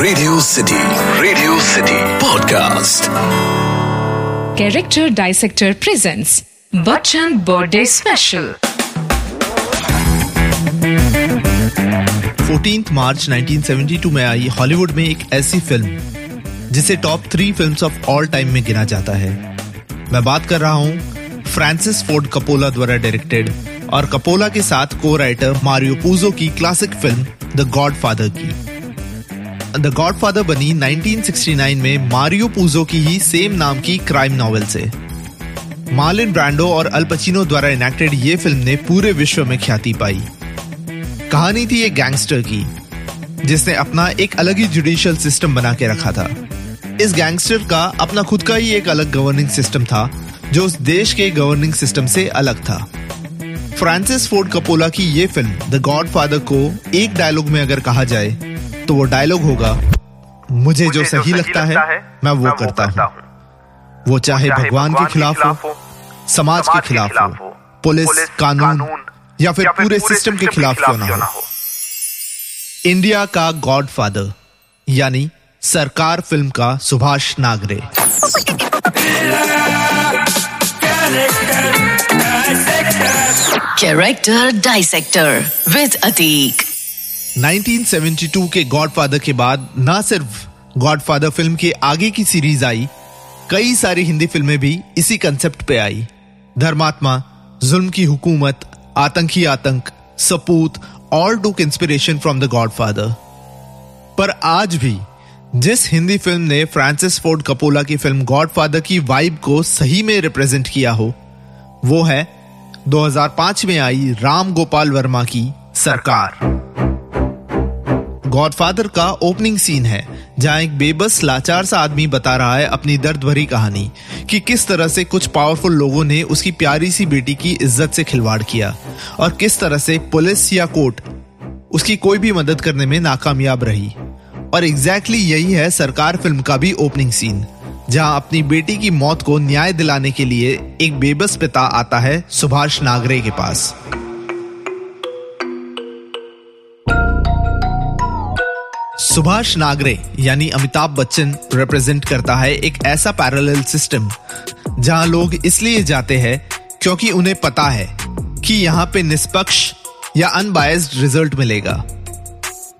Radio city radio city podcast Character Dissector presents Bachchan Birthday Special. 14 मार्च 1972 में आई Hollywood में एक ऐसी फ़िल्म जिसे top three films of all time में गिना जाता है। मैं बात कर रहा हूँ फ्रांसिस फोर्ड कपोला द्वारा डायरेक्टेड और कपोला के साथ को राइटर मारियो पूजो की classic film the Godfather की। द गॉड फादर बनी 1969 में मारियो पूजो की ही सेम नाम की क्राइम नॉवेल से। मार्लिन ब्रांडो और अल्पचिनो द्वारा इनेक्टेड ये फ़िल्म ने पूरे विश्व में ख्याति पाई। कहानी थी एक गैंगस्टर की, जिसने अपना एक अलग ही जुडिशियल सिस्टम बना के रखा था। इस गैंगस्टर का अपना खुद का ही एक अलग गवर्निंग सिस्टम था, जो उस देश के गवर्निंग सिस्टम से अलग था। फ्रांसिस फोर्ड कपोला की ये फ़िल्म द गॉड फादर को एक डायलॉग में अगर कहा जाए तो वो डायलॉग होगा। मुझे जो सही लगता है मैं वो करता हूँ। वो चाहे भगवान के खिलाफ हो समाज के खिलाफ हो पुलिस कानून या फिर पूरे सिस्टम के खिलाफ क्यों ना हो। इंडिया का गॉड फादर यानी सरकार फ़िल्म का Subhash Nagare. Character Dissector with Atik. 1972 के गॉडफादर के बाद ना सिर्फ़ गॉडफादर फ़िल्म के आगे की सीरीज़ आई, कई सारी हिंदी फ़िल्में भी इसी कंसेप्ट पे आई। धर्मात्मा, जुल्म की हुकूमत, आतंकी आतंक, सपूत ऑल टूक इंस्पिरेशन फ्रॉम द गॉडफादर पर आज भी, जिस हिंदी फ़िल्म ने फ्रांसिस फोर्ड कपोला की फ़िल्म गॉडफादर की वाइब को सही में रिप्रेजेंट किया हो, वो है 2005 में आई राम गोपाल वर्मा की सरकार। गॉडफादर का ओपनिंग सीन है, जहाँ एक बेबस लाचार सा आदमी बता रहा है अपनी दर्द भरी कहानी, कि किस तरह से कुछ पावरफुल लोगों ने उसकी प्यारी सी बेटी की इज़्ज़त से खिलवाड़ किया, और किस तरह से पुलिस या कोर्ट उसकी कोई भी मदद करने में नाकामयाब रही। और एग्जैक्टली exactly यही है सरकार फ़िल्म का भी ओपनिंग सीन जहाँ अपनी बेटी की मौत को न्याय दिलाने के लिए एक बेबस पिता आता है सुभाष नागरे के पास। सुभाष नागरे यानी अमिताभ बच्चन रिप्रेजेंट करता है एक ऐसा पैरेलल सिस्टम जहाँ लोग इसलिए जाते हैं क्योंकि उन्हें पता है कि यहाँ पे निष्पक्ष या अनबायस्ड रिज़ल्ट मिलेगा।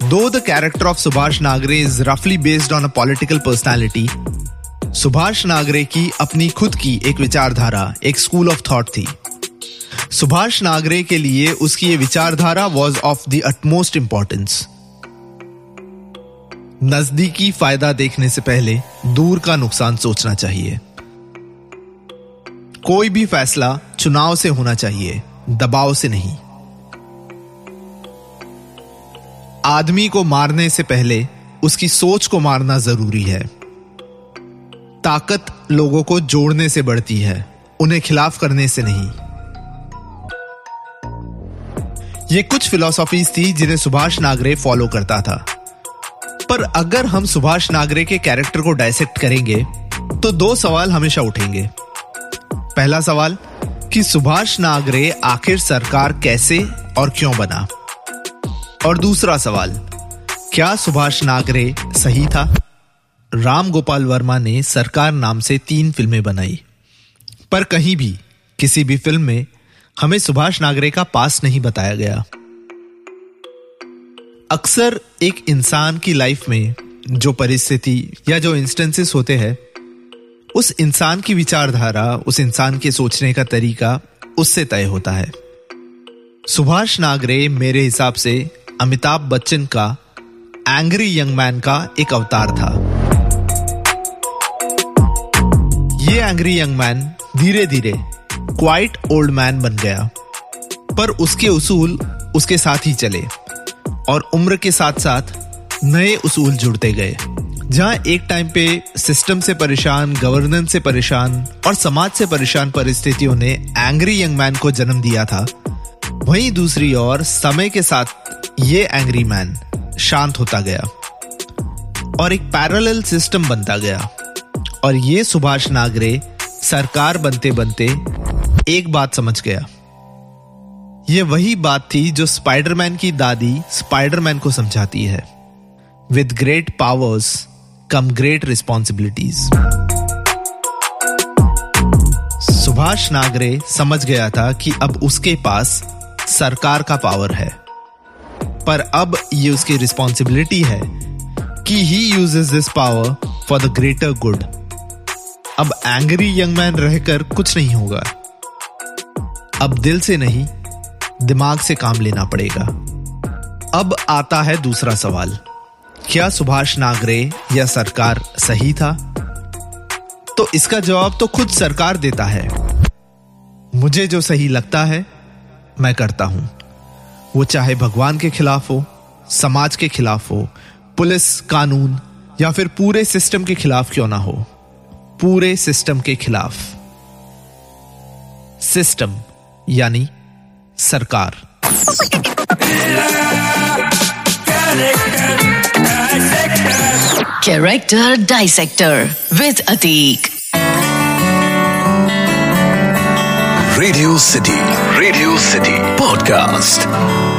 दो the character of Subhash Nagre is रफली based on a political personality Subhash Nagre की अपनी खुद की एक विचारधारा, एक स्कूल ऑफ़ थॉट थी। सुभाष नागरे के लिए उसकी ये विचारधारा was of the utmost importance नजदीकी फ़ायदा देखने से पहले दूर का नुकसान सोचना चाहिए। कोई भी फैसला चुनाव से होना चाहिए, दबाव से नहीं। आदमी को मारने से पहले उसकी सोच को मारना ज़रूरी है। ताकत लोगों को जोड़ने से बढ़ती है, उन्हें खिलाफ करने से नहीं। ये कुछ फिलॉसफीज थी जिन्हें सुभाष नागरे फॉलो करता था। पर अगर हम सुभाष नागरे के कैरेक्टर को डायसेक्ट करेंगे तो दो सवाल हमेशा उठेंगे। पहला सवाल, कि सुभाष नागरे आखिर सरकार कैसे और क्यों बना? और दूसरा सवाल, क्या सुभाष नागरे सही था? राम गोपाल वर्मा ने सरकार नाम से तीन फ़िल्में बनाई। पर कहीं भी, किसी भी फ़िल्म में हमें सुभाष नागरे का पास नहीं बताया गया। अक्सर एक इंसान की लाइफ में जो परिस्थिति या जो इंस्टेंसेस होते हैं, उस इंसान की विचारधारा, उस इंसान के सोचने का तरीका उससे तय होता है। सुभाष नागरे मेरे हिसाब से अमिताभ बच्चन का एंग्री यंग मैन का एक अवतार था। ये एंग्री यंग मैन धीरे धीरे क्वाइट ओल्ड मैन बन गया, पर उसके उसूल उसके साथ ही चले। और उम्र के साथ साथ नए उसूल जुड़ते गए। जहाँ एक टाइम पे सिस्टम से परेशान गवर्नेंस से परेशान और समाज से परेशान परिस्थितियों ने एंग्री यंग मैन को जन्म दिया था। वहीं दूसरी ओर समय के साथ ये एंग्री मैन शांत होता गया और एक पैरेलल सिस्टम बनता गया। और ये सुभाष नागरे सरकार बनते बनते एक बात समझ गया। ये वही बात थी जो स्पाइडरमैन की दादी स्पाइडरमैन को समझाती है। With great powers come great responsibilities Subhash Nagre समझ गया था कि अब उसके पास सरकार का पावर है। पर अब ये उसकी रिस्पॉन्सिबिलिटी है कि he uses this power for the greater good अब एंग्री यंग मैन रहकर कुछ नहीं होगा। अब दिल से नहीं दिमाग से काम लेना पड़ेगा। अब आता है दूसरा सवाल। क्या सुभाष नागरे या सरकार सही था? तो इसका जवाब तो खुद सरकार देता है। मुझे जो सही लगता है, मैं करता हूँ। वो चाहे भगवान के खिलाफ हो, समाज के खिलाफ हो, पुलिस, कानून, या फिर पूरे सिस्टम के खिलाफ क्यों ना हो। पूरे सिस्टम के खिलाफ। सिस्टम, यानी सरकार Character Dissector with Atik. Radio City. Radio City. Podcast.